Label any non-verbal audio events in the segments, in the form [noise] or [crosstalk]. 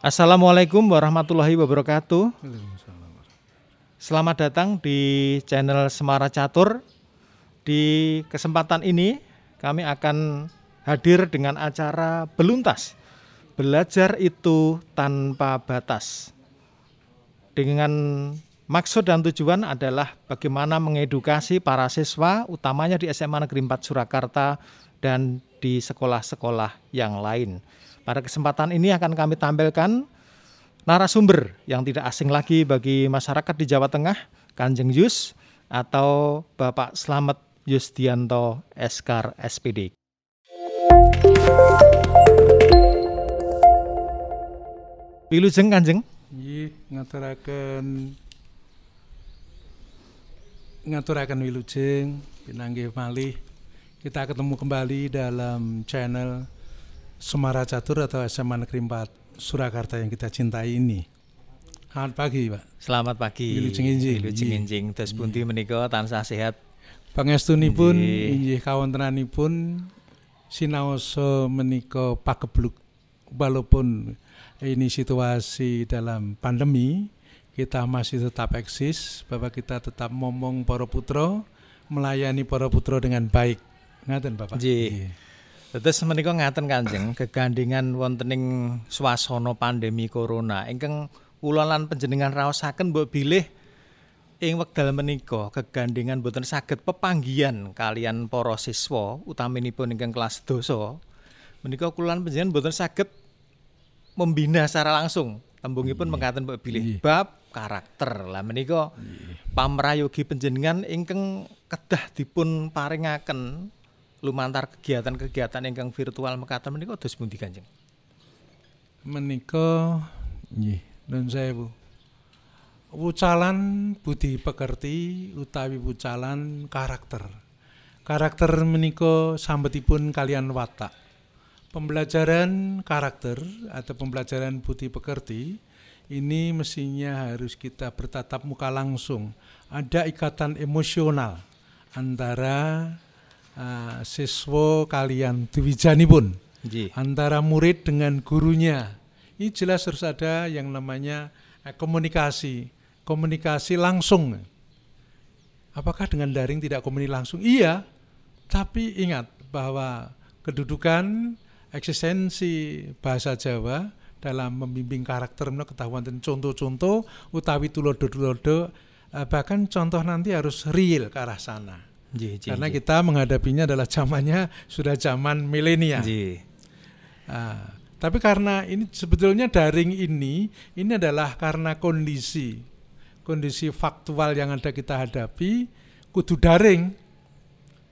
Assalamualaikum warahmatullahi wabarakatuh. Selamat datang di channel Semara Catur. Di kesempatan ini kami akan hadir dengan acara Beluntas. Belajar itu tanpa batas. Dengan maksud dan tujuan adalah bagaimana mengedukasi para siswa utamanya di SMA Negeri 4 Surakarta dan di sekolah-sekolah yang lain. Pada kesempatan ini akan kami tampilkan narasumber yang tidak asing lagi bagi masyarakat di Jawa Tengah, Kanjeng Yus atau Bapak Slamet Yustianto Eskar SPD. Wilujeng Kanjeng. Nggih, ngaturaken ngaturaken wilujeng pinanggih malih. Kita ketemu kembali dalam channel Semara Catur atau SMA Negeri 4 Surakarta yang kita cintai ini. Selamat pagi, Pak. Selamat pagi. Wilujeng injing. Wilujeng injing. Terus pundi menika tansah sehat. Pangestunipun Nggih. inggih kawontenanipun sinaosa menika pakebluk walaupun ini situasi dalam pandemi kita masih tetap eksis bahwa kita tetap ngomong para putra melayani para putra dengan baik ngaten Bapak Nggih. Terus menika ngaten Kanjeng, kegandingan wontening swasana pandemi corona. Ingkang kula lan panjenengan raosaken mbok bilih ing wekdal menika kegandingan boten saged pepanggihan kalian para siswa utaminipun ingkang kelas dosa. Menika kula lan panjenengan boten saged membina secara langsung. Tembungipun mengatakan mbok bilih bab karakter. Lah menika pamrayogi panjenengan ingkang kedah dipun paringaken lumantar kegiatan-kegiatan ingkang virtual mekaten menika dos pundi Kanjeng? Menika nggih nun sewu. Wucalan budi pekerti utawi wucalan karakter. Karakter menika sambetipun kalian watak. Pembelajaran karakter atau pembelajaran budi pekerti ini mestinya harus kita bertatap muka langsung. Ada ikatan emosional antara uh, siswa kalian diwijanipun nggih antara murid dengan gurunya. Ini jelas harus ada yang namanya eh, komunikasi, komunikasi langsung. Apakah dengan daring tidak komunikasi langsung? Iya, tapi ingat bahwa kedudukan eksistensi bahasa Jawa dalam membimbing karakter ketahuan dan contoh-contoh utawi tulodo-tulodo eh, bahkan contoh nanti harus real ke arah sana. Nggih nggih Karena kita menghadapinya adalah zamannya sudah zaman milenial. Ah, tapi karena ini sebetulnya daring ini ini adalah karena kondisi kondisi faktual yang ada kita hadapi kudu daring.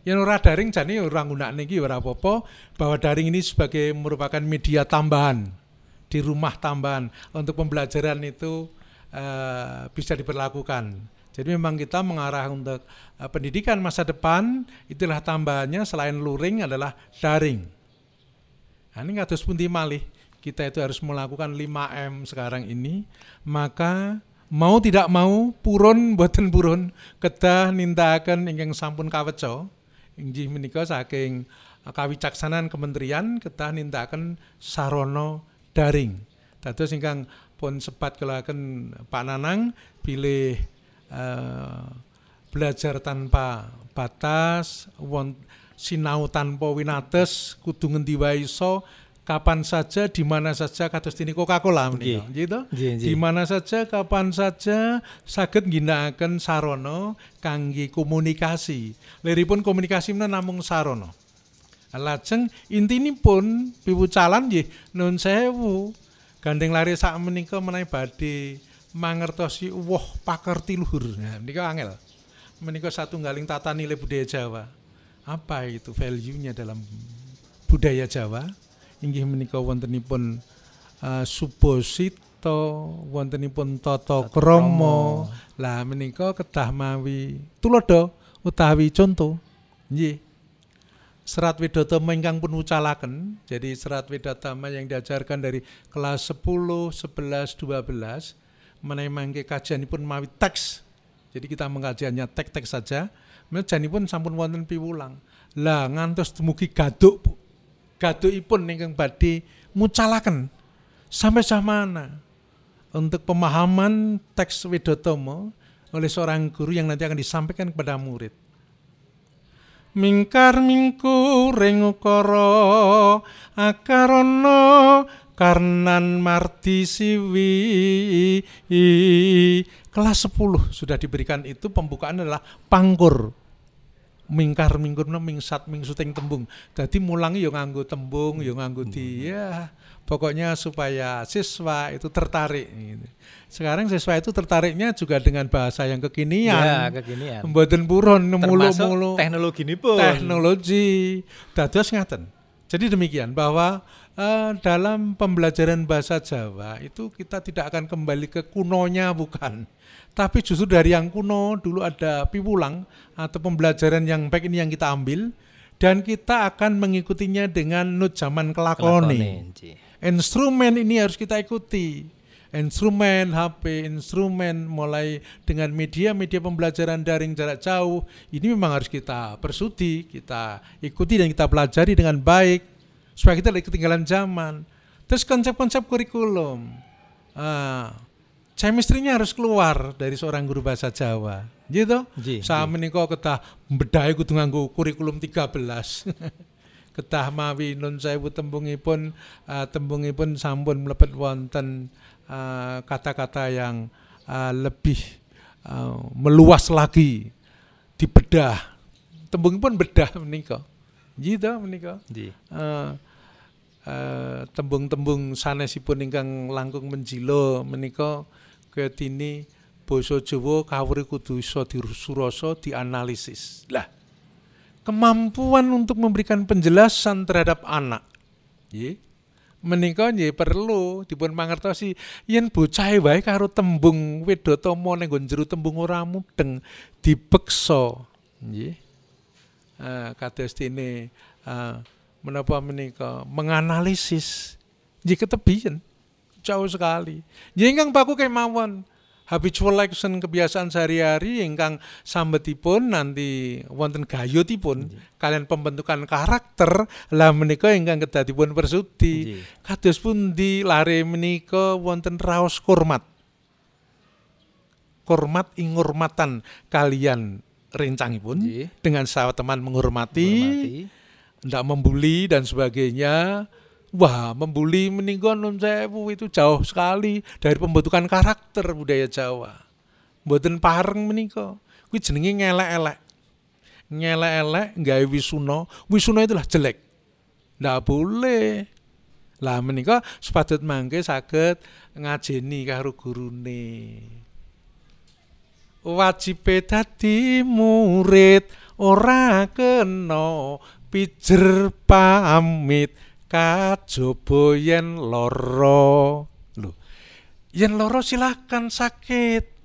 Yang ora daring jane ora nggunakne iki ora apa-apa bahwa daring ini sebagai merupakan media tambahan di rumah tambahan untuk pembelajaran itu eh, bisa diperlakukan. Jadi memang kita mengarah untuk eh, pendidikan masa depan itulah tambahannya selain luring adalah daring. Nah, ini kados pundi malih kita itu harus melakukan 5M sekarang ini, maka mau tidak mau purun boten purun kedah nindakaken ingkang sampun kaweca inggih menika saking kawicaksanan kementerian kedah nindakaken sarana daring. Dados ingkang pun sepat kelaken Pak Nanang pilih eh, belajar tanpa batas, won, sinau tanpa winates, kudu ngendi wae iso, kapan saja, di mana saja kados dini Coca-Cola menika. Gitu. Di mana saja, kapan saja saged ngginakaken sarana kangge komunikasi. Liripun komunikasi menika namung sarana. Lajeng intinipun piwucalan nggih nun sewu. Gandeng lari sak menika menawi badhe mangertosi wah pakerti luhur. Nah, menika angel. Menika satunggaling tata nilai budaya Jawa. Apa itu value-nya dalam budaya Jawa? Inggih menika wontenipun uh, suposito, wontenipun tata krama. Lah menika kedah mawi tulodo utawi contoh. Nggih. Serat Widodama ingkang pun ucalaken. Jadi serat Widodama yang diajarkan dari kelas 10, 11, 12 menawi mangke kajianipun mawi teks. Jadi kita mengkajiannya teks-teks saja. Menajanipun sampun wonten piwulang. Lah ngantos dumugi gaduk Bu. Gadukipun ingkang badhe mucalaken sampai mana untuk pemahaman teks Widotomo oleh seorang guru yang nanti akan disampaikan kepada murid. Mingkar mingku ring ukara akarono karnan marti siwi kelas 10 sudah diberikan. Itu pembukaan adalah pangkur. Mingkar mingkur mingsat mingsuting tembung. Jadi mulangi yo nganggo tembung yo nganggo di ya pokoknya supaya siswa itu tertarik. Gitu. sekarang siswa itu tertariknya juga dengan bahasa yang kekinian. Ya, kekinian. mboten buron mulu mulu teknologi ini pun. teknologi. Dados ngaten. Jadi demikian bahwa eh, dalam pembelajaran bahasa Jawa itu kita tidak akan kembali ke kunonya bukan tapi justru dari yang kuno dulu ada piwulang atau pembelajaran yang baik ini yang kita ambil dan kita akan mengikutinya dengan nut zaman kelakoni. Instrumen ini harus kita ikuti. Instrumen HP, instrumen mulai dengan media-media pembelajaran daring jarak jauh ini memang harus kita persudi, kita ikuti dan kita pelajari dengan baik supaya kita tidak ketinggalan zaman. Terus konsep-konsep kurikulum, ah, chemistry-nya harus keluar dari seorang guru bahasa Jawa, gitu. Saya menika ketah bedhahe kudu nganggo kurikulum 13. [laughs] ketah mawi nun sewu tembungipun uh, tembungipun sampun mlebet wonten uh, kata-kata yang uh, lebih uh, meluas lagi dibedah. Tembungipun bedah menika. Gitu menika. Ji. Eh, tembung-tembung sanesipun ingkang langkung menjilo menika ketini basa Jawa kawuri kudu iso disurasa dianalisis. Lah, kemampuan untuk memberikan penjelasan terhadap anak. Nggih. Menika nggih perlu dipun mangertosi yen bocah wae karo tembung Wedotama ning jero tembung ora mudeng dibeksa. Nggih. Eh, kados dene eh, menapa menika menganalisis nggih ketebian jauh sekali. Nggih ingkang baku kemawon habitual action kebiasaan sehari-hari ingkang sambetipun nanti wonten gayutipun kalian pembentukan karakter lah menika ingkang kedah dipun persudi. Nggih. Kados pundi lare menika wonten raos kurmat. Kurmat ingurmatan kalian rencangipun Nggih. dengan sahabat teman menghormati, Menghormati. Tidak membuli dan sebagainya. Wah, membuli meninggon nun sewu itu jauh sekali dari pembentukan karakter budaya Jawa. Mboten pareng menika. Kuwi jenenge ngelek-elek. Ngelek-elek gawe wisuna, wisuna itulah jelek. Ndak boleh. Lah menika sepatut mangke saged ngajeni karo gurune. Wajib dadi murid ora kena pijer pamit kajaba yen lara. Lho. Yen lara silahkan sakit.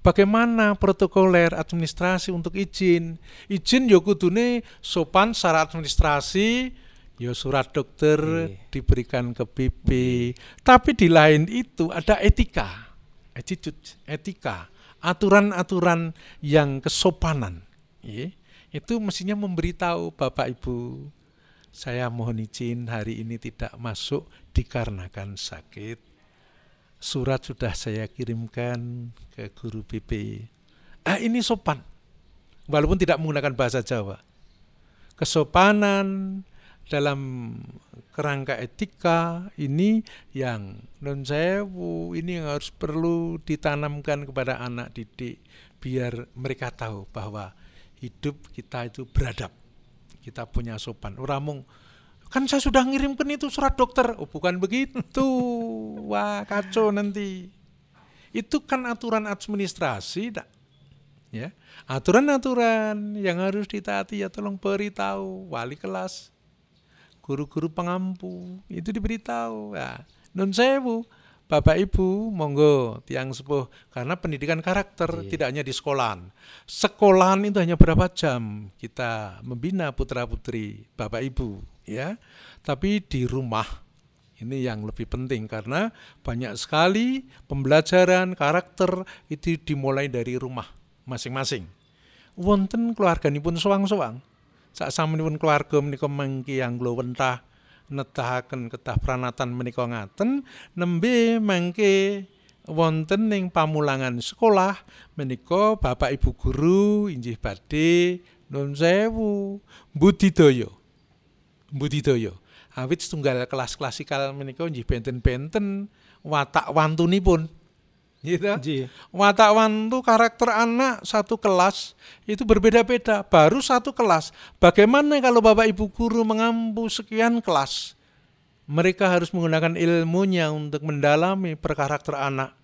Bagaimana protokoler administrasi untuk izin? Izin ya kudune sopan secara administrasi, ya surat dokter Nggih. diberikan ke BP. Tapi di lain itu ada etika, attitude, etika, aturan-aturan yang kesopanan. Nggih. Itu mestinya memberitahu Bapak Ibu, saya mohon izin hari ini tidak masuk dikarenakan sakit surat sudah saya kirimkan ke guru BP. Ah ini sopan, walaupun tidak menggunakan bahasa Jawa. Kesopanan dalam kerangka etika ini yang non sewu ini yang harus perlu ditanamkan kepada anak didik biar mereka tahu bahwa hidup kita itu beradab. Kita punya sopan. Orang mung kan saya sudah ngirimkan itu surat dokter. Oh, bukan begitu. [laughs] Wah, kacau nanti. Itu kan aturan administrasi, dak. Ya, aturan-aturan yang harus ditaati ya tolong beritahu wali kelas, guru-guru pengampu itu diberitahu. Ya, nun sewu, Bapak Ibu, monggo tiang sepuh karena pendidikan karakter Iya. tidak hanya di sekolahan. Sekolahan itu hanya berapa jam kita membina putra-putri Bapak Ibu, ya. Tapi di rumah ini yang lebih penting karena banyak sekali pembelajaran karakter itu dimulai dari rumah masing-masing. Wonten keluarganipun sowang-sowang. Sak samanipun keluarga menika mengki anglo wentah netahaken kedah pranatan menika ngaten nembe mangke wonten ing pamulangan sekolah menika Bapak Ibu guru injih badhe nun sewu budidaya budidaya awit setunggal kelas klasikal menika injih benten-benten watak wantunipun gitu. Nggih. Watak wantu karakter anak satu kelas itu berbeda-beda. Baru satu kelas. Bagaimana kalau Bapak Ibu guru mengampu sekian kelas? Mereka harus menggunakan ilmunya untuk mendalami perkarakter anak.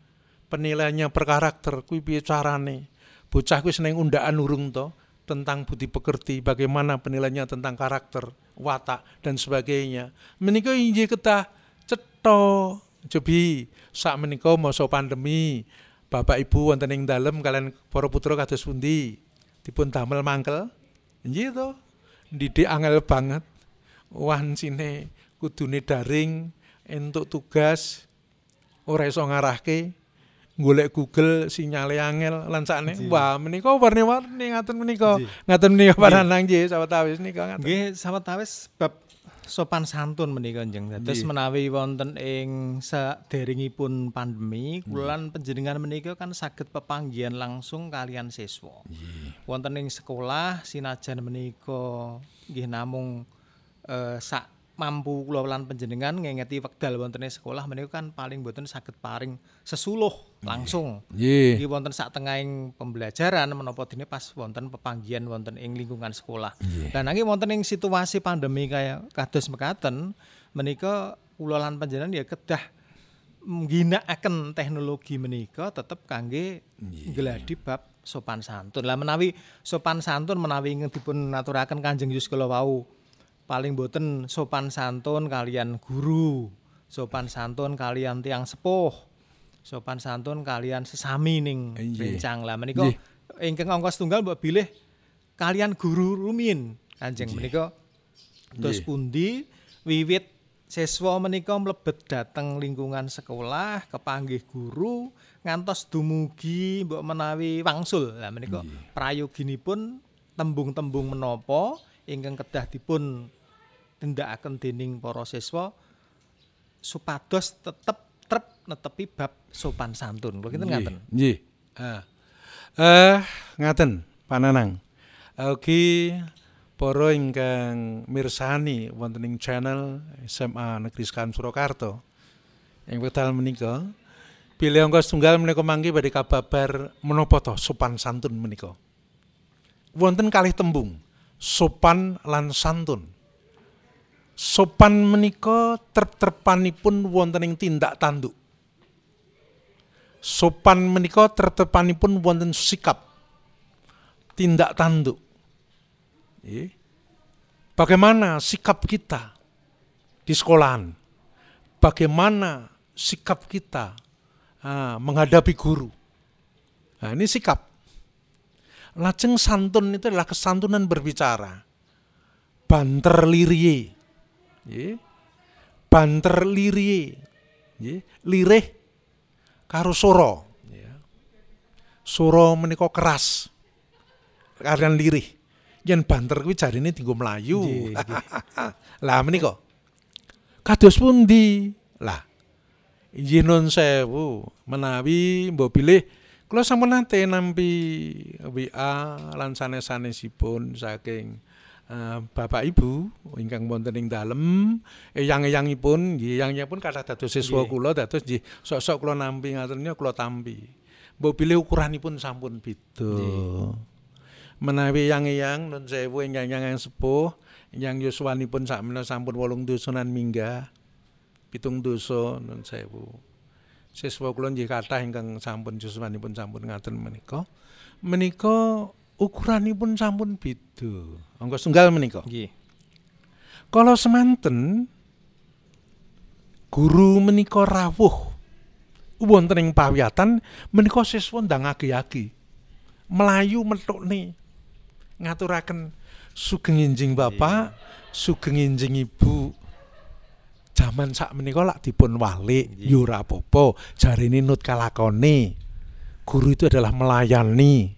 Penilaiannya perkarakter kuwi piye carane. Bocah kuwi seneng undaan urung to tentang budi pekerti, bagaimana penilaiannya tentang karakter, watak dan sebagainya. Menika injih ketah cetha Jobi sak menika masa pandemi Bapak Ibu wonten ing dalem kalian para putra kados pundi? Dipun damel mangkel. Nggih to? Didik angel banget. Wancine kudune daring entuk tugas ora iso ngarahke golek Google sinyale angel lan sakne. Wah menika warni-warni ngaten menika. Ngaten menika pananang nggih sawetawis nika ngaten. Nggih, sawetawis bab sopan santun menika njeng. Dados menawi wonten ing saderengipun pandemi, kula lan panjenengan menika kan saged pepanggihan langsung kalian siswa. Wonten ing sekolah sinajan menika nggih namung eh, sak mampu kula lan panjenengan ngengeti wekdal wonten ing sekolah menika kan paling boten saged paring sesuluh langsung. nggih Iki wonten sak tengahing pembelajaran menapa dene pas wonten pepanggihan wonten ing lingkungan sekolah. Lah nanging wonten ing situasi pandemi kaya kados mekaten menika kula lan panjenengan ya kedah ngginakaken teknologi menika tetep kangge ngladi bab sopan santun. Lah menawi sopan santun menawi dipun aturaken Kanjeng Yesus kala wau paling boten sopan santun kalian guru, sopan santun kalian tiang sepuh, sopan santun kalian sesami ning Nggih. rencang. Lah menika ingkang angka setunggal mbok bilih kalian guru rumin Kanjeng menika. Dos pundi? Wiwit siswa menika mlebet dateng lingkungan sekolah kepanggih guru ngantos dumugi mbok menawi wangsul. Lah menika prayoginipun tembung-tembung menapa ingkang kedah dipun tindakaken dening para siswa supados tetep trep netepi bab sopan santun. Kula kinten ngaten. Nggih. Ah. Eh, ngaten pananang. Ugi para ingkang mirsani wonten ing channel SMA Negeri Sekan Surakarta. Ing wekdal menika bilih angka setunggal menika mangke badhe kababar menapa to sopan santun menika. Wonten kalih tembung, sopan lan santun. Sopan menika trep-trepanipun wonten ing tindak tanduk. sopan menika tertepanipun wonten sikap tindak tanduk. Bagaimana sikap kita di sekolahan? Bagaimana sikap kita ah, menghadapi guru? Nah, ini sikap. Lajeng santun itu adalah kesantunan berbicara. Banter lirie. Banter lirie. Lirih karo soro ya. Soro menika keras. Kalian lirih. Yen banter kuwi jarine dienggo. Nggih, [laughs] Lah menika. Kados pundi? Lah injih nun sewu menawi mbok bilih kula sampun nate nampi WA lan sanes-sanesipun saking eh, Bapak Ibu ingkang wonten ing dalem eyang-eyangipun nggih eyang-eyangipun kathah dados siswa kula dados nggih sok-sok kula nampi ngaten kula tampi. Mbok bilih ukuranipun sampun beda. Menawi eyang-eyang nun sewu eyang-eyang yang sepuh yang yuswanipun sakmena sampun wolung dusunan minggah pitung dosa nun sewu. Siswa kula nggih kathah ingkang sampun yuswanipun sampun ngaten menika. Menika ukuranipun sampun beda. Angka setunggal menika. Nggih. Kalau semanten guru menika rawuh wonten ing pawiyatan menika siswa ndang agi-agi. Melayu metukne ngaturaken sugeng injing Bapak, sugeng injing Ibu. Jaman sak menika lak dipun walik Nggih. ya ora apa-apa, jarine nut kalakone. Guru itu adalah melayani.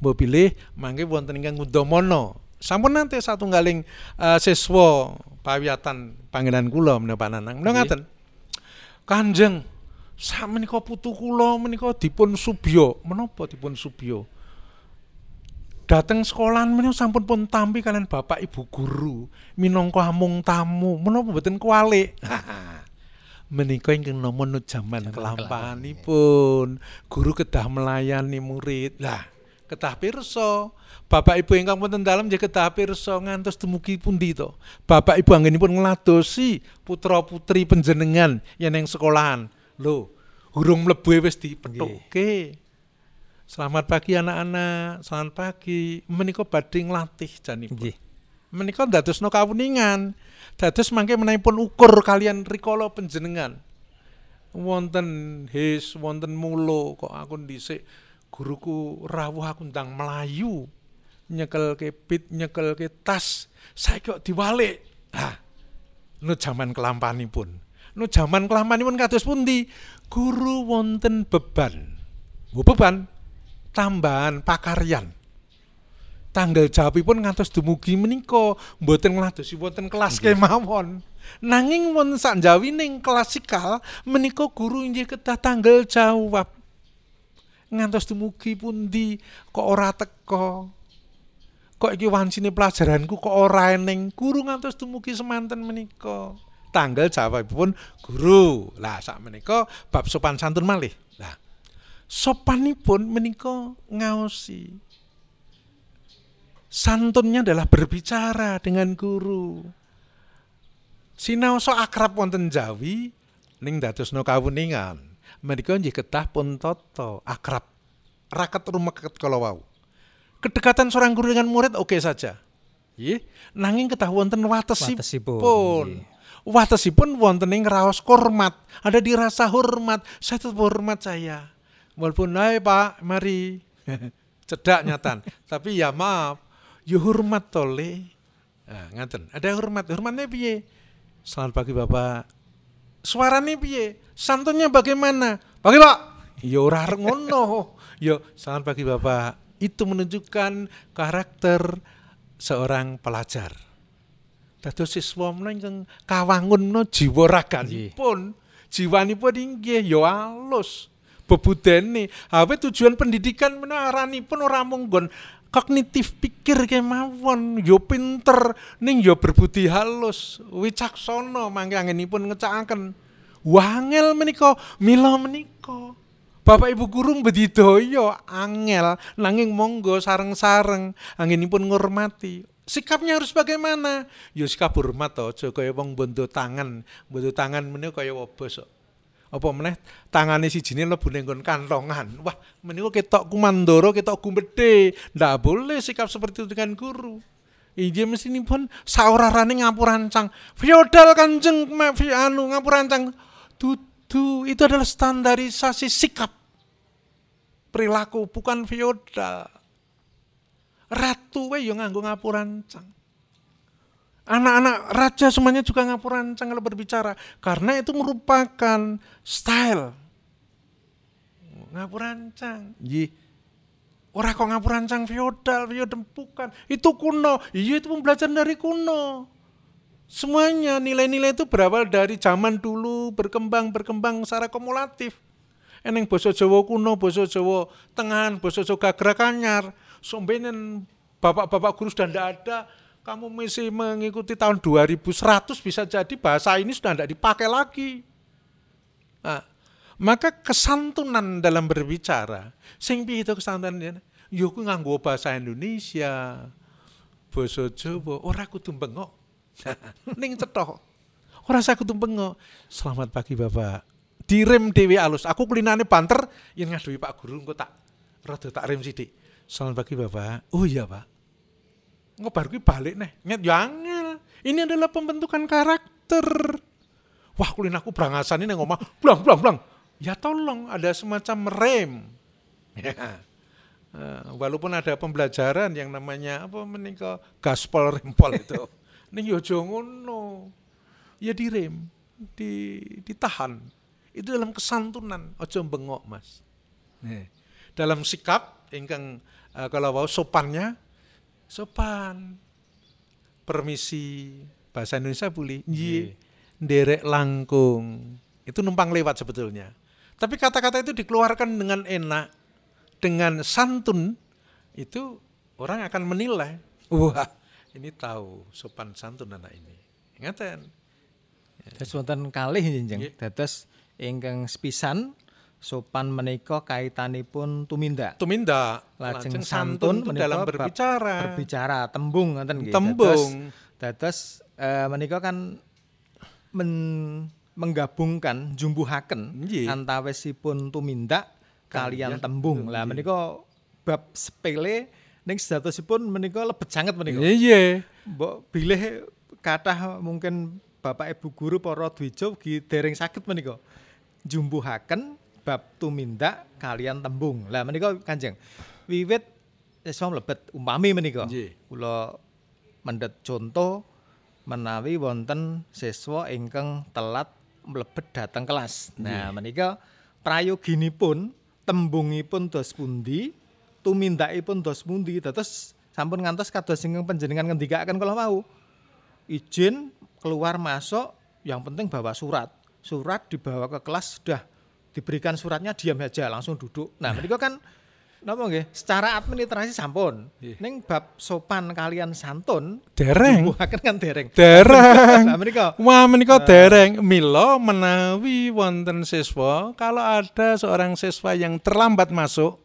Mbok pilih mangke wonten ingkang ngudamana. Sampun nate satunggaling uh, siswa pawiatan panggilan kula menika Pak Nanang. Menika ngaten. Kanjeng sak menika putu kula menika dipun subya. Menapa dipun subya? Dateng sekolahan menika sampun pun tampi kalian bapak ibu guru minangka amung tamu. Menapa mboten kualik? [laughs] menika ingkang nama nut jaman kelampanipun guru kedah melayani murid. Lah kedah pirsa? Bapak Ibu ingkang wonten dalem nggih kedah pirsa ngantos dumugi pundi to? Bapak Ibu anggenipun ngladosi putra-putri panjenengan yen ing sekolahan. Lho urung mlebu wis dipethukke Selamat pagi anak-anak, selamat pagi. Menika badhe nglatih janipun. Nggih. Menika dadosno kawuningan. Dados mangke menahipun ukur kalian rikala panjenengan. Wonten his, wonten mulo kok aku dhisik guruku rawuh aku ndang melayu nyekel ke pit nyekel ke tas saya kok diwalik ah nu zaman kelampanipun nu zaman kelampanipun kados pundi guru wonten beban Bu beban tambahan pakaryan tanggal jawabipun ngantos dumugi menika mboten ngladosi wonten kelas kemawon. Nanging wonten sak ning klasikal menika guru inggih kedah tanggal jawab. Ngantos dumugi pundi kok ora teko. Kok iki wancine pelajaranku kok ora eneng. Guru ngantos dumugi semanten menika. Tanggal jawabipun guru. Lah sak menika bab sopan santun malih. Sopanipun menika ngaosi Santunnya adalah berbicara dengan guru. Sinau so akrab wonten Jawi ning dadosno kawuningan. Menika nggih ketah pun toto akrab. Raket rumeket kala wau. Kedekatan seorang guru dengan murid oke okay saja. Nggih, nanging ketah wonten watesipun. Watesipun wonten ing raos hormat, ada dirasa hormat. Saya tetap hormat saya. Walaupun, hai Pak, mari. [laughs] Cedak nyatan. Tapi ya maaf, ya hormat tole. Nah, ngaten. Ada hormat. Hormatnya piye? Selamat pagi Bapak. Suaranya piye? Santunnya bagaimana? Pagi Pak. Ya ora ngono. [laughs] Ya selamat pagi Bapak. Itu menunjukkan karakter seorang pelajar. Dados siswa menika kawangun no jiwa raganipun. Jiwanipun inggih ya alus. Bebudene. Hawe tujuan pendidikan pun ora munggon kognitif pikir kemawon. Yo pinter. Ning yo berbudi halus. Wicaksana mangke angenipun ngecakaken. Wangel menika mila menika. Bapak Ibu guru bedidaya angel nanging monggo sareng-sareng anginipun ngurmati. Sikapnya harus bagaimana? Yo sikap hormat aja kaya wong bondo tangan. Bondo tangan menika kaya wobos apa meneh tangane sijine mlebu ning kantongan. Wah, menika ketok kumandoro, ketok gumbedhe. Ndak boleh sikap seperti itu dengan guru. Iya pun saurarane ngapurancang. Feodal kanjeng anu ngapurancang. Dudu itu adalah standarisasi sikap perilaku bukan feodal. Ratu we yo nganggo ngapurancang. Anak-anak raja semuanya juga ngapurancang kalau berbicara. Karena itu merupakan style. Ngapurancang. Iya. Orang kok ngapurancang feodal, feodal bukan. Itu kuno. Iya itu pembelajaran dari kuno. Semuanya nilai-nilai itu berawal dari zaman dulu berkembang berkembang secara kumulatif. Eneng boso Jawa kuno, boso Jawa tengahan, boso Jawa gagrakanyar. Sombenen bapak-bapak guru sudah tidak ada, kamu masih mengikuti tahun 2100 bisa jadi bahasa ini sudah tidak dipakai lagi. Nah, maka kesantunan dalam berbicara, sing itu kesantunan yo ku nganggo bahasa Indonesia, basa Jawa, ora kudu bengok. [laughs] Ning cetok. Ora saya kudu bengok. Selamat pagi Bapak. Direm dewi alus. Aku kulinane banter yen ngadewi Pak Guru engko tak rada tak rem sithik. Selamat pagi Bapak. Oh iya Pak ngobar gue balik nih nget jangan ini adalah pembentukan karakter. Wah kulin aku berangasan ini ngomong pulang pulang pulang ya tolong ada semacam rem. Ya. Uh, walaupun ada pembelajaran yang namanya apa menikah gaspol rempol itu. [laughs] Ini yo ngono. Ya direm di ditahan. Itu dalam kesantunan. Ojo bengok mas. Nih dalam sikap ingkang uh, kalau mau sopannya sopan, permisi, bahasa Indonesia boleh. Nderek langkung. Itu numpang lewat sebetulnya. Tapi kata-kata itu dikeluarkan dengan enak, dengan santun, itu orang akan menilai. Wah, ini tahu sopan santun anak ini. Ingatan. Terus wonten kalih jenjang. Nggih. Dados ingkang sepisan sopan menika kaitanipun tumindak. Tumindak, Lajeng lajeng santun santun dalam berbicara. Berbicara tembung ngoten nggih. Tembung. Dados, eh, menika kan men- menggabungkan jumbuhaken antawisipun tumindak kalian Kalian tembung. Lah menika bab sepele ning sedatosipun menika lebet sanget menika. Iya. Mbok bilih kathah mungkin Bapak Ibu guru para dwija ugi dereng saged menika jumbuhaken bab tumindak kalian tembung. Lah menika Kanjeng wiwit siswa mlebet umpami menika. Kula mendhet contoh menawi wonten siswa ingkang telat mlebet dateng kelas. Nah, menika prayoginipun tembungipun dos pundi, tumindakipun dos pundi, dados sampun ngantos kados ingkang panjenengan ngendikaken kala wau. Izin keluar masuk, yang penting bawa surat. Surat dibawa ke kelas sudah diberikan suratnya diam saja langsung duduk. Nah, menika kan napa nggih? Secara administrasi sampun. Nggih. Ning bab sopan kalian santun Dereng. Jumbuhaken kan dereng. Dereng. Nah, menika Wah, menika dereng. Milo menawi wonten siswa, kalau ada seorang siswa yang terlambat masuk,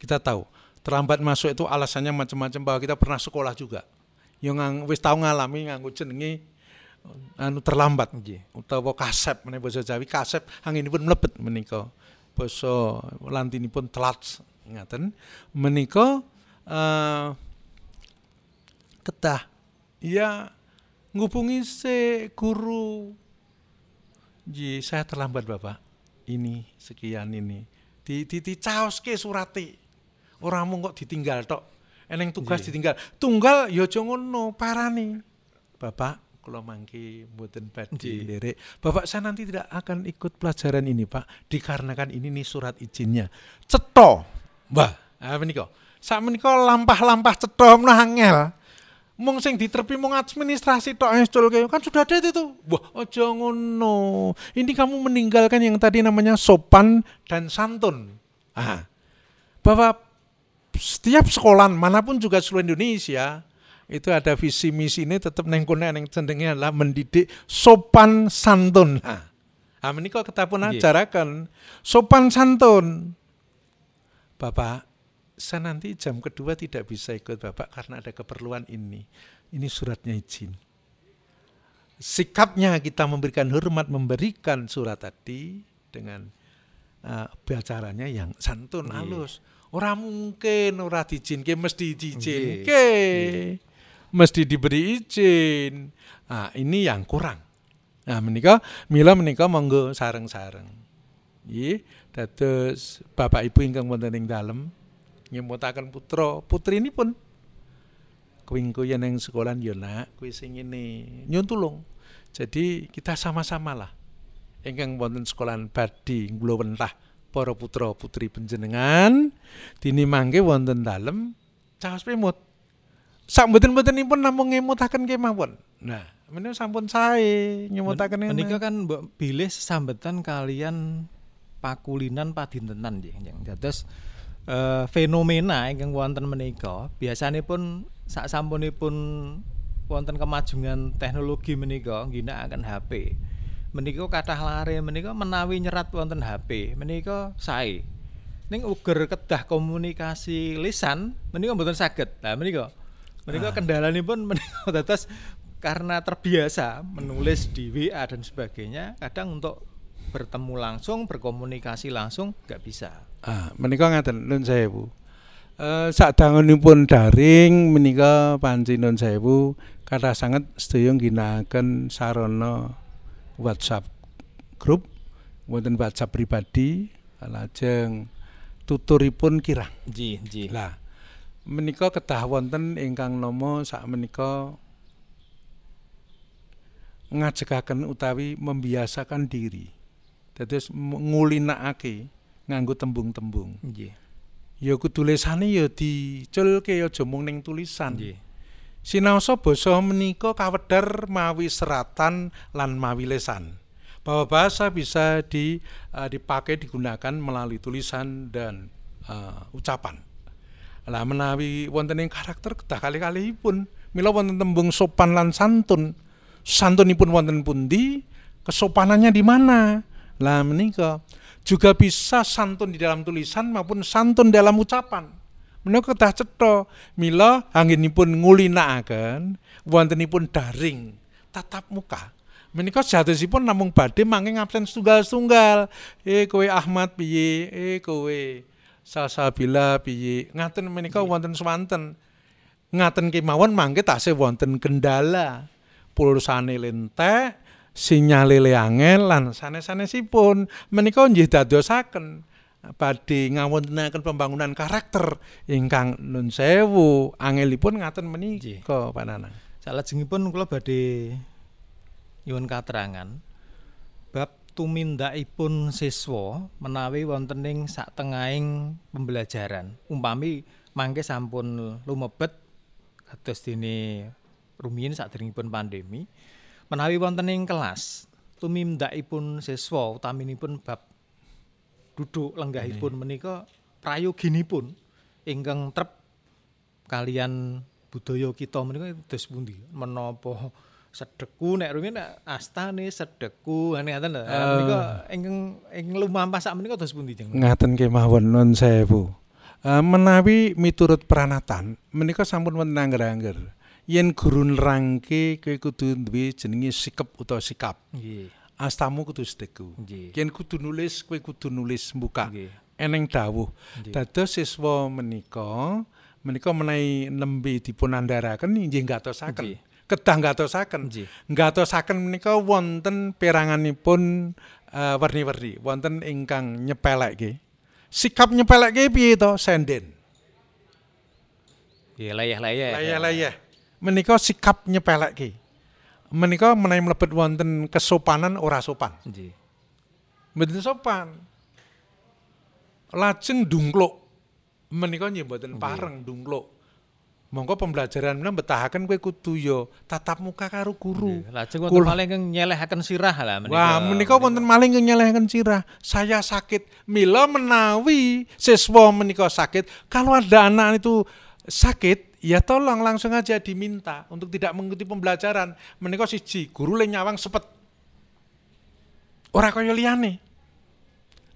kita tahu. Terlambat masuk itu alasannya macam-macam bahwa kita pernah sekolah juga. Yang wis tahu ngalami nganggo jenenge anu terlambat Nggih. utawa kasep meneh basa Jawi kasep anginipun mlebet menika. Basa lantinipun telat ngaten. Menika eh kedah ya ngubungi si guru Ji, saya terlambat Bapak. Ini sekian ini. Di di, di caoske surate. Oramu kok ditinggal tok. Eneng tugas Nggih. ditinggal. Tunggal ya aja ngono, parani. Bapak, kula mangke mboten badhe Nggih. nderek. Bapak saya nanti tidak akan ikut pelajaran ini, Pak, dikarenakan ini nih surat izinnya. Cetha. Mbah, ah menika. Sak menika lampah-lampah cetha menawa angel. Mung sing diterpi mung administrasi tok ngestulke kan sudah ada itu. Wah, aja ngono. Ini kamu meninggalkan yang tadi namanya sopan dan santun. Ah. Bahwa setiap sekolah mana pun juga seluruh Indonesia itu ada visi misi ini tetap neng kene neng cenderungnya adalah mendidik sopan santun. Nah, ah menika kita pun Nggih. ajaraken sopan santun. Bapak, saya nanti jam kedua tidak bisa ikut Bapak karena ada keperluan ini. Ini suratnya izin. Sikapnya kita memberikan hormat, memberikan surat tadi dengan uh, bicaranya yang santun, halus. Ora mungkin ora diizinke mesti diizinke. Mesti diberi izin. Nah, ini yang kurang. Nah, menika mila menika monggo sareng-sareng. Nggih, dados Bapak Ibu ingkang wonten ing dalem nyemutaken putra ini pun kuing yang sekolah yo nak kuwi sing ngene nyun tulung jadi kita sama-sama lah ingkang wonten sekolahan badhe kula wentah para putra putri panjenengan dini mangke wonten dalem caos pemut sak mboten-mbotenipun namung ngemutaken kemawon nah menika sampun sae nyemutaken menika kan mbok bilih sesambetan kalian pakulinan padintenan nggih. Dados eh, fenomena ingkang wonten menika biasanipun sak sampunipun wonten kemajuan teknologi menika ngginakaken HP. Menika kathah lare menika menawi nyerat wonten HP menika sae. Ning uger kedah komunikasi lisan menika mboten saged. Nah menika menika Ah. kendalanipun menika [laughs] dados karena terbiasa menulis di WA dan sebagainya kadang untuk bertemu langsung berkomunikasi langsung nggak bisa Ah, menika ngaten nun sewu. Eh sadangunipun daring menika panci nun sewu kathah sanget sedaya ngginakaken sarana WhatsApp grup wonten WhatsApp pribadi lajeng tuturipun kirang. ji ji Lah menika kedah wonten ingkang nama sak menika ngajegaken utawi membiasakan diri. Dados ngulinakake nganggo tembung-tembung. ji Ya kudu tulisane ya diculke aja mung ning tulisan. ji Sinaosa basa menika kawedhar mawi seratan lan mawi lesan. Bahwa bahasa bisa di, uh, dipakai digunakan melalui tulisan dan uh, ucapan. Lah menawi wonten ing karakter kedah kali-kalihipun mila wonten tembung sopan lan santun. Santunipun wonten pundi? Kesopanannya di mana? Lah menika juga bisa santun di dalam tulisan maupun santun dalam ucapan. Menika kedah cetha mila anggenipun ngulinakaken wontenipun daring tatap muka. Menika jatosipun namung badhe mangke absen tunggal-tunggal. Eh kowe Ahmad piye? Eh kowe Salsabila piye? Ngaten menika wonten swanten. Ngaten kemawon mangke tasih wonten kendala. Pulsane lentek, sinyale le angel lan sanes-sanesipun menika nggih dadosaken badhe ngawontenaken pembangunan karakter ingkang nun sewu angelipun ngaten menika Pak Nanang. Salajengipun kula badhe nyuwun katerangan tumindakipun siswa menawi wonten ing satengahing pembelajaran. Umpami mangke sampun lumebet kados dene rumiyin saderengipun pandemi menawi wonten ing kelas tumindakipun siswa utaminipun bab duduk lenggahipun menika prayoginipun ingkang trep kalian budaya kita menika dos pundi menapa sedeku nek rumiyin astane sedeku. Ngene ngaten lho. Uh, menika ingkang ing lumampah sak menika dos pundi jeneng ngaten kemawon nun sewu. Uh, menawi miturut pranatan menika sampun wonten angger-angger. Yen guru nerangke kowe kudu duwe jenenge sikap utawa sikap. Nggih. Astamu kudu sedeku. Yen kudu nulis, kowe kudu nulis buka. Eneng dawuh. Dados siswa menika menika menawi nembe dipun andharaken inggih gatosaken. Kedah gatosaken. Gatosaken menika wonten peranganipun uh, werni-werni, wonten ingkang nyepelekke. Sikap nyepelekke piye to? Senden. Ya layah-layah. Layah-layah. Menika sikap nyepelekke menika menawi mlebet wonten kesopanan ora sopan. Nggih. Mboten sopan. Lajeng dungkluk. Menika nggih mboten pareng dungkluk. Monggo pembelajaran menawa betahaken kowe kudu yo tatap muka karo guru. Lajeng wonten maling kang nyelehaken sirah lah menika. Wah, menika wonten maling kang nyelehaken sirah. Saya sakit. Mila menawi siswa menika sakit, kalau ada anak itu sakit, ya tolong langsung aja diminta untuk tidak mengikuti pembelajaran. Menika siji, guru le nyawang sepet. Ora kaya liyane.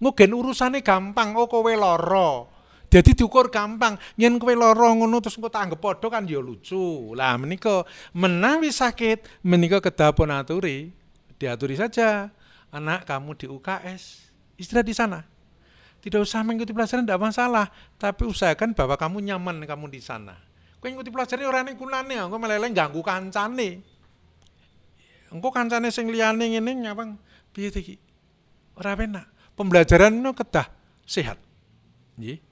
Ngugen urusane gampang, oh kowe lara. Jadi diukur gampang, yen kowe lara ngono terus engko tak anggap padha kan ya lucu. Lah menika menawi sakit, menika kedah pun aturi, diaturi saja. Anak kamu di UKS, istirahat di sana. Tidak usah mengikuti pelajaran tidak masalah, tapi usahakan bahwa kamu nyaman kamu di sana. Kowe ngikuti pelajaran ora ning kunane, engko meleleh ganggu kancane. Engko kancane sing liyane ngene nyawang piye iki? Ora penak. Pembelajaran no kedah sehat. Nggih.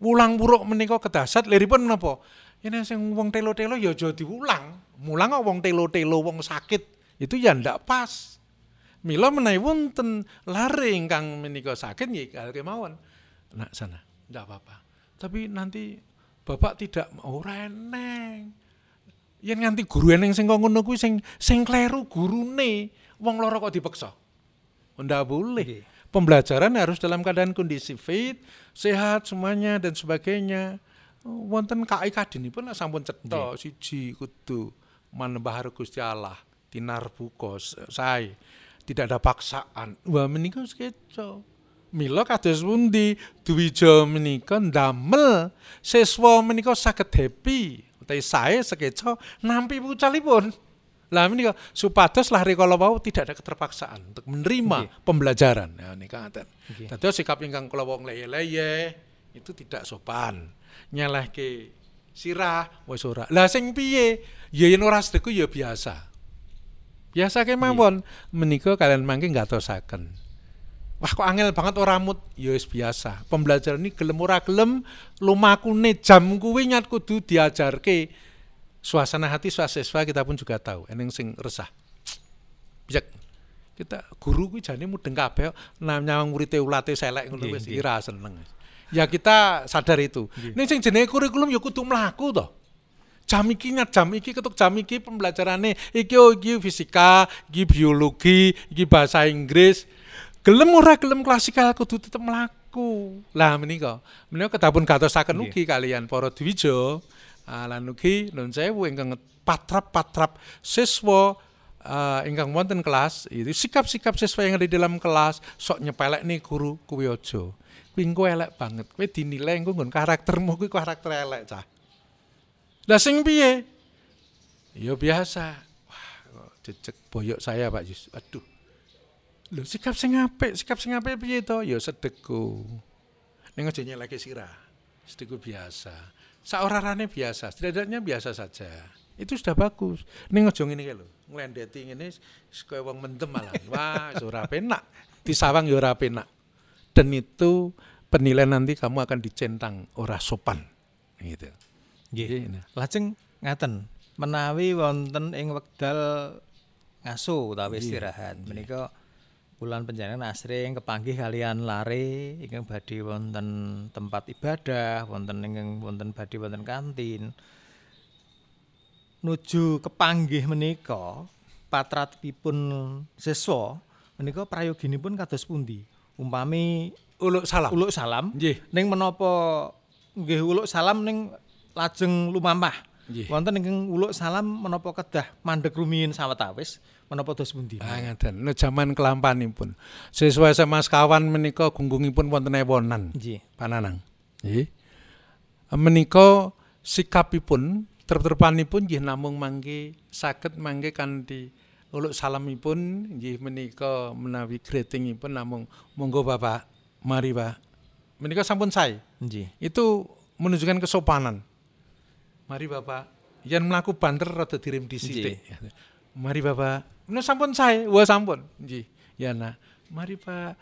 Wulang buruk menika kedasat liripun menapa? Ini sing wong telo-telo ya aja diulang. Mulang kok wong telo-telo wong sakit itu ya ndak pas. Mila menawi wonten lare ingkang menika sakit nggih kemawon. Nak sana, ndak apa-apa. Tapi nanti Bapak tidak mau reneng. Yen nganti guru eneng sing ngono kuwi sing sing kleru gurune, wong loro kok dipaksa. Ndak boleh. Pembelajaran harus dalam keadaan kondisi fit, sehat semuanya dan sebagainya. Wonten KI kadinipun sampun cetha siji kudu manembah Gusti Allah, tinar bukos, sae. Tidak ada paksaan. Wah menika sekeco. Mila kados pundi Dwija menika ndamel siswa menika saged happy utawi sae sekeca nampi pucalipun. Lah menika supados lah rikala wau tidak ada keterpaksaan untuk menerima okay. pembelajaran. Ya nika ngaten. Okay. Dados sikap ingkang kula wong leye-leye itu tidak sopan. Nyelehke sirah wis ora. Lah sing piye? Ya yen ora sedeku ya biasa. Biasa kemawon menika kalian mangke ngatosaken. Wah kok angel banget ora mut, ya wis biasa. Pembelajaran ini gelem ora gelem lumakune jam kuwi nyat kudu diajarke. Suasana hati swasiswa kita pun juga tahu, eneng sing resah. Bijak. Kita guru kuwi jane mudeng kabeh nyawang murid ulate selek ngono wis ira seneng. Ya kita sadar itu. Ini sing jenenge kurikulum ya kudu mlaku to. jam iki jam iki ketuk jam iki pembelajarane iki oh iki fisika, iki biologi, iki bahasa Inggris. Gelem ora gelem klasikal kudu tetep mlaku. Lah menika, menika kedapun gatosaken ugi kalian para dwija ah, lan ugi nun sewu ingkang patrap-patrap siswa ah, ingkang wonten kelas itu sikap-sikap siswa yang ada di dalam kelas sok nyepelek nih guru kuwi aja. Kuwi engko elek banget. Kowe dinilai engko nggon karaktermu kuwi karakter elek cah. Lah sing piye? Ya biasa. Wah, jejeg boyok saya Pak Yus. Aduh. Lho sikap sing apik, sikap sing apik piye to? Ya sedekku. Ning aja nyeleke sirah. Sedekku biasa. Saorarane biasa, setidaknya biasa saja. Itu sudah bagus. Ning aja ngene iki lho. Nglendeti ngene kaya wong mendem malah. [laughs] Wah, ora penak. Disawang ya ora penak. Dan itu penilaian nanti kamu akan dicentang ora sopan. Gitu. Nggih. Lajeng ngaten, menawi wonten ing wekdal ngaso utawi istirahat menika bulan panjenengan asring kepanggih kalian lare ingkang badhe wonten tempat ibadah, wonten ingkang wonten badhe wonten kantin. Nuju kepanggih menika patratipun siswa menika prayoginipun kados pundi? Umpami Uluk salam. uluk salam Nggih. ning menapa nggih uluk salam ning lajeng lumampah. Wonten ingkang uluk salam menapa kedah mandeg rumiyin sawetawis menapa dos pundi? Ah ngaten, no jaman kelampanipun. Siswa SMA sekawan menika gunggungipun wonten ewonan. Nggih. Pananang. Nggih. Menika sikapipun terterpanipun nggih namung mangke saged mangke kanthi uluk salamipun nggih menika menawi greetingipun namung monggo Bapak, mari Pak. Menika sampun sae. Nggih. Itu menunjukkan kesopanan. Mari Bapak, yen mlaku banter rada dirim dhisik. Mari Bapak. Nah sampun sae, wah sampun. Nggih. Ya nah, mari Pak.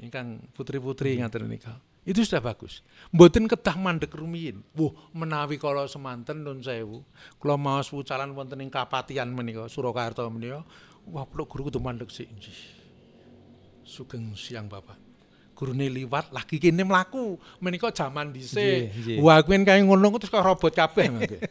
Ingkang putri-putri ngaten nika. Itu sudah bagus. Mboten kedah mandek rumiyin. Wuh, menawi kala semanten nun sewu. Kula maos wucalan wonten ing Kapatian menika, Surakarta menika. Wah, kula guru kudu mandek sik. Sugeng siang Bapak. Gurune liwat lagi kene mlaku. Menika jaman dhisik. Wah, kuwi kaya ngono ku terus kaya robot kabeh mangke. [laughs]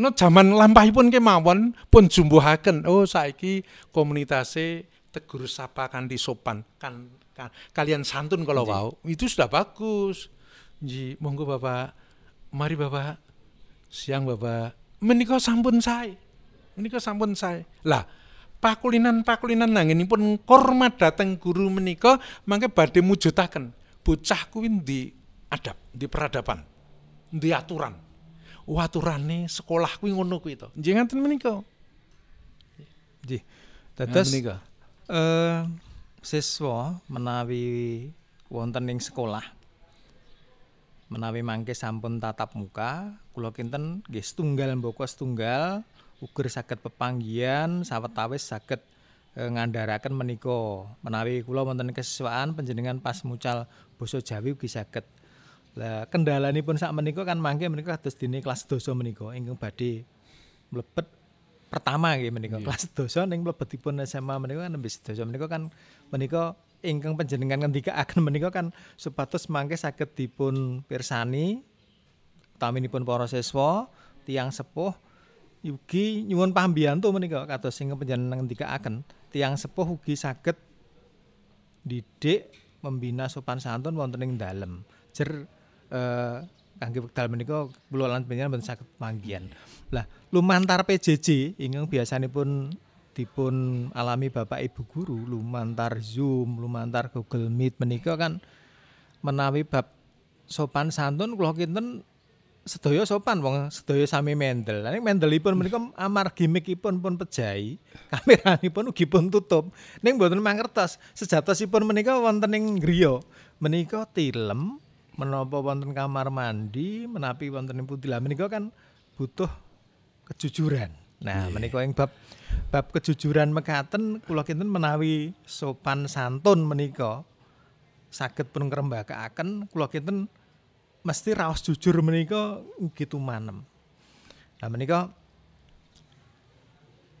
No jaman lampahipun kemawon pun jumbuhaken. Oh, saiki komunitase tegur sapa kanthi sopan kan, kan kalian santun kalau wau. Itu sudah bagus. Nggih, monggo Bapak. Mari Bapak. Siang Bapak. Menika sampun sae. Menika sampun sae. Lah, pakulinan-pakulinan nangenipun hormat dateng guru menika mangke badhe mujudaken bocah kuwi di adab, di peradaban, di aturan. Oh, aturane sekolah kuwi ngono kuwi to. Nggih ngaten menika. Nggih. Dados menika. eh siswa menawi wonten ing sekolah menawi mangke sampun tatap muka kula kinten nggih setunggal mboko setunggal uger saged pepanggihan sawetawis saged eh, ngandharaken menika menawi kula wonten kesiswaan panjenengan pas mucal basa Jawi ugi saged lah kendalanipun sak menika kan mangke menika kados dene kelas dosa menika ingkang badhe mlebet pertama nggih menika. Kelas dosa ning mlebetipun SMA menika kan nembe dosa menika kan menika ingkang panjenengan ngendikaaken [laughs] menika kan supados mangke saged dipun pirsani utaminipun para siswa tiang sepuh ugi nyuwun pambiyantu menika kados ingkang panjenengan ngendikaaken. Tiang sepuh ugi saged didik membina sopan santun wonten ing dalem. Jer eh, kangge wekdal menika kula lan panjenengan mboten saged panggihan. Lah lumantar PJJ ingkang biasanipun dipun alami Bapak Ibu guru lumantar Zoom, lumantar Google Meet menika kan menawi bab sopan santun kula kinten sedaya sopan wong sedaya sami mendel. Lah mendelipun menika amargi mikipun pun pejahi, [laughs] kameranipun ugi pun tutup. Ning mboten mangertos sejatosipun menika wonten ing griya. Menika tilem menapa wonten kamar mandi, menapi wonten. Lah menika kan butuh kejujuran. Nah, menika ing bab bab kejujuran mekaten kula kinten menawi sopan santun menika saged pun ngrembakakaken kula kinten mesti raos jujur menika ugi tumanem. Nah menika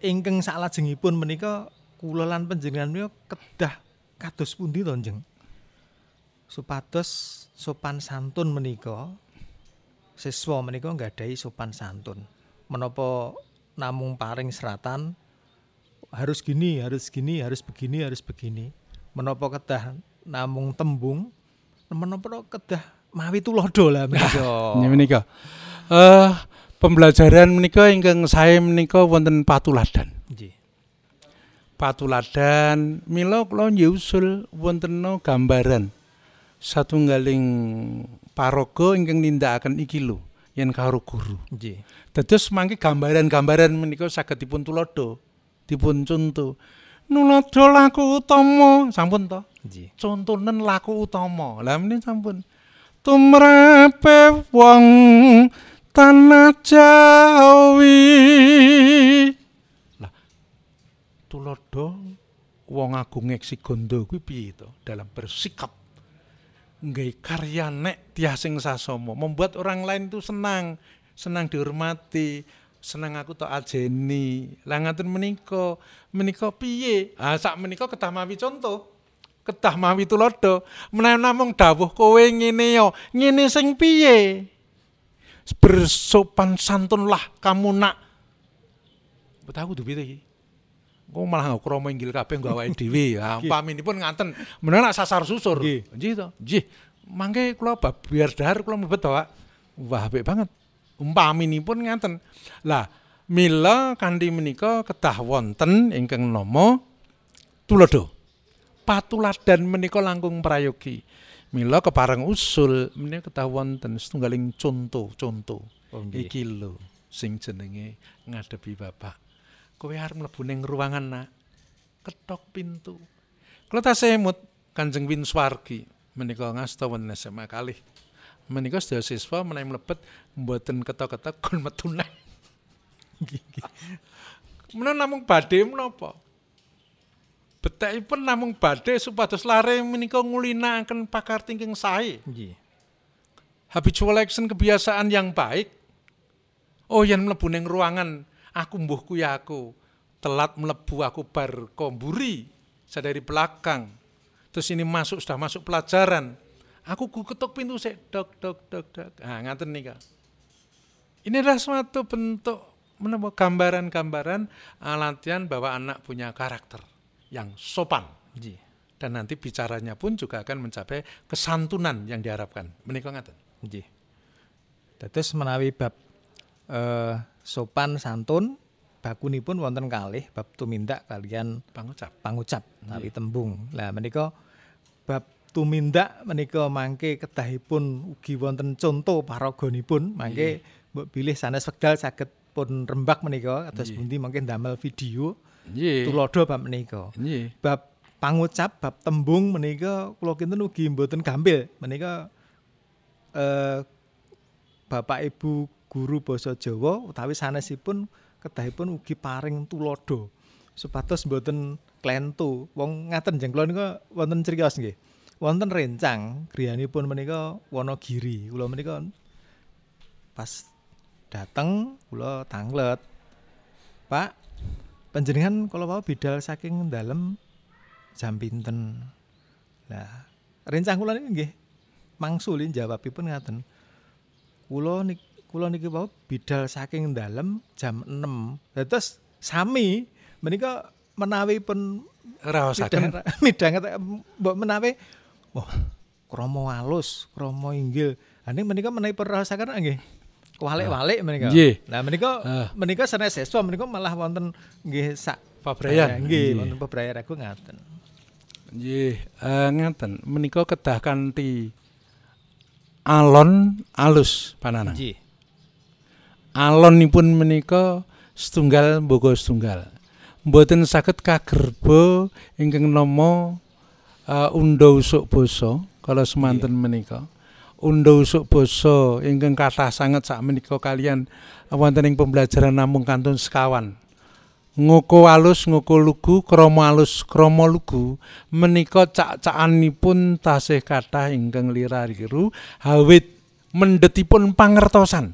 ingkang salajengipun menika kula lan panjenengan menika kedah kados pundi to? Supados sopan santun menika siswa menika nggadahi sopan santun. Menapa namung paring seratan harus gini, harus gini, harus begini, harus begini. Menapa kedah namung tembung, menapa kedah mawi tulodo lah menika. [laughs] Menika. Eh pembelajaran menika ingkang saya menika wonten patuladan. Nggih. Patuladan mila kula nyusul wonten gambaran satunggaling paraga ingkang nindakaken iki lho yen karo guru. Nggih. Dados mangke gambaran-gambaran menika saged dipun tulodo, dipun conto. Nulodo laku utama, sampun to? Nggih. Contonen laku utama. Lah menika sampun. Tumrape wong tanah Jawi. Lah tulodo wong agung eksi gondo kuwi piye to dalam bersikap nggawe karya nek tiasing sasomo. Membuat orang lain itu senang. Senang dihormati. Senang aku tok ajeni. Lah ngaten menika. Menika piye? Ah sak menika kedah mawi contoh kedah mawi tulodo menawi namung dawuh kowe ngene yo ngene sing piye? Bersopan santunlah kamu nak. Aku duwe iki Kok malah nggak kromo inggil kabeh nggo awake dhewe. Ya, paminipun ngaten. Menawa sasar susur. Nggih. To. Nggih. Mangke kula biar dahar kula mlebet to, Pak. Wah, apik banget. Umpaminipun ngaten. Lah, mila kanthi menika kedah wonten ingkang nama tulodo. Patuladan menika langkung prayogi. Mila kepareng usul menika kedah wonten setunggaling contoh-contoh. Oh. Iki lho sing jenenge ngadepi bapak. Kowe arep mlebu ning ruangan nak. Ketok pintu. Kula tasih emut Kanjeng Winswargi menika ngasta wonten SMA kalih. Menika sedaya siswa menawi mlebet mboten ketok-ketok kon metu neh. [laughs] Menawa namung badhe menapa? Betekipun namung badhe supados lare menika ngulinakaken pakar tingking sae. Nggih. habitual action kebiasaan yang baik. Oh, yang mlebu ning ruangan, aku mbuh kuwi aku. Telat mlebu aku bar komburi saya dari belakang. Terus ini masuk sudah masuk pelajaran. Aku ku ketuk pintu sik dok dok dok dok. Ah ngaten nika. Ini adalah suatu bentuk menapa gambaran-gambaran ah, latihan bahwa anak punya karakter yang sopan dan nanti bicaranya pun juga akan mencapai kesantunan yang diharapkan. Menika ngaten. Dados menawi bab eh, sopan santun bakunipun wonten kalih bab tumindak kalian Pangucap. pangucap utawi tembung. Lah menika bab tumindak menika mangke kedahipun ugi wonten conto paraganipun mangke mbok bilih sanes wekdal saged pun rembak menika kados Nggih. pundi mungkin damel video Nggih. tulodo bab menika. Nggih. Bab pangucap bab tembung menika kula kinten ugi mboten gampil menika eh Bapak Ibu guru basa Jawa utawi sanesipun kedahipun ugi paring tulodo. Supados mboten klentu. Wong ngaten jeng kula nika wonten criyos nggih. Wonten rencang griyanipun menika Wonogiri. Kula menika pas dateng kula tanglet. Pak panjenengan kalau mau bidal saking dalem jam pinten? Lah rencang kula niki nggih. Mangsuli jawabipun ngaten. Kula nik kula niki wau bidal saking dalem jam 6 terus sami menika menawi pun Raosaken midang [laughs] mbok menawi wah kromo alus kromo inggil ane menika menawi pun rasaken nggih walik-walik menika Nggih. nah menika Ah. menika sanes siswa menika malah wonten nggih sak Pabrayan. Nggih wonten pebrayan aku ngaten Nggih, eh, ngaten. Menika kedah kanthi alon alus pananang. nggih Alonipun menika setunggal mboga setunggal. Mboten saged kagerba ingkang nama uh, unda usuk basa kala semanten menika. Unda usuk basa ingkang kathah sanget sak menika kalian wonten ing pembelajaran namung kantun sekawan. Ngoko alus ngoko lugu krama alus krama lugu menika cak-cakanipun tasih kathah ingkang lirariru hawit mendhetipun pangertosan.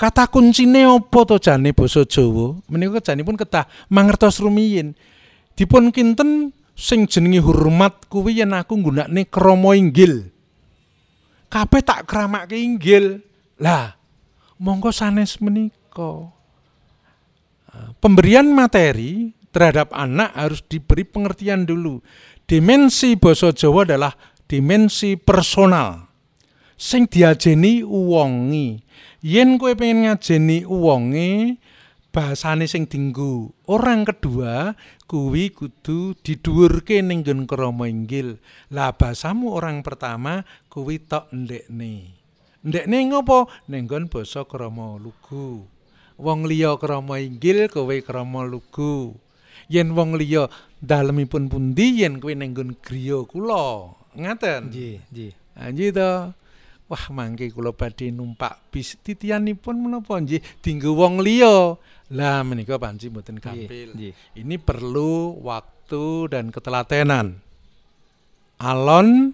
Kata kuncine apa to jane basa Jawa? Menika janipun kedah mangertos rumiyin. Dipun kinten sing jenenge hormat kuwi yen aku nggunakne krama inggil. kabeh tak keramak inggil. Lah, monggo sanes menika. Pemberian materi terhadap anak harus diberi pengertian dulu. Dimensi basa Jawa adalah dimensi personal. Sing diajeni uwongi. Yen kowe pengen ngajeni uwonge, bahasane sing dinggo. Orang kedua kuwi kudu didhuwurke ning nggon krama inggil. Lah bahasamu orang pertama kuwi tok ndekne. Ndekne ngopo? Ning nggon basa krama lugu. Wong liya krama inggil, kowe krama lugu. Yen wong liya dalemipun pundi yen kowe ning nggon griya kula. Ngaten. Nggih, nggih. To. Wah, mangke kula badhe numpak bis titianipun menapa nggih dinggo wong liya. Lah menika panci mboten gampil. Nggih. Ini perlu waktu dan ketelatenan. Alon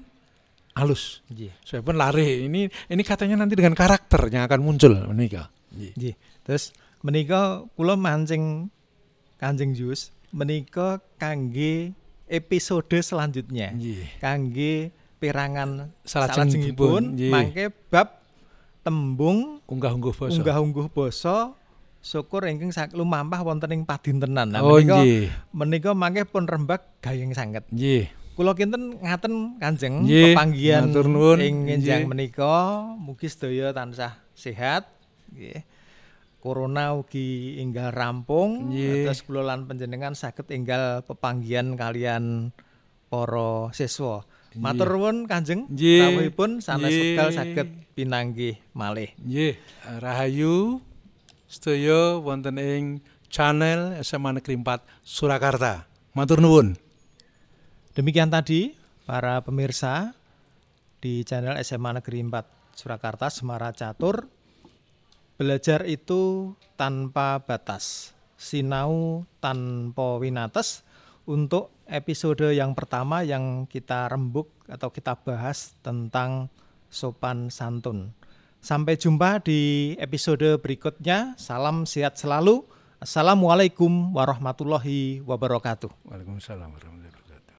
halus. Nggih. Saya pun lari. Ini ini katanya nanti dengan karakter yang akan muncul menika. Nggih. Nggih. Terus menika kula mancing Kanjeng Jus menika kangge episode selanjutnya. Nggih. Kangge perangan Salajengipun, mangke bab tembung Unggah-ungguh basa. unggah-ungguh basa syukur ingkang lumampah wonten ing padintenan. Nah, Oh menika nggih. menika mangke pun rembag gayeng sanget. Nggih. Kula kinten ngaten Kanjeng Nggih, pepanggihan ing enjang menika mugi sedaya tansah sehat nggih. Corona ugi enggal rampung terus kula lan panjenengan saged enggal pepanggihan kalian para siswa. Matur nuwun Kanjeng rawuhipun sanes wekdal saged pinanggih malih. Nggih, Rahayu sedaya wonten ing channel SMA Negeri 4 Surakarta. Matur nuwun. Demikian tadi para pemirsa di channel SMA Negeri 4 Surakarta Semara Catur. Belajar itu tanpa batas. Sinau tanpa winates untuk episode yang pertama yang kita rembuk atau kita bahas tentang sopan santun. Sampai jumpa di episode berikutnya. Salam sehat selalu. Assalamualaikum warahmatullahi wabarakatuh. Waalaikumsalam warahmatullahi wabarakatuh.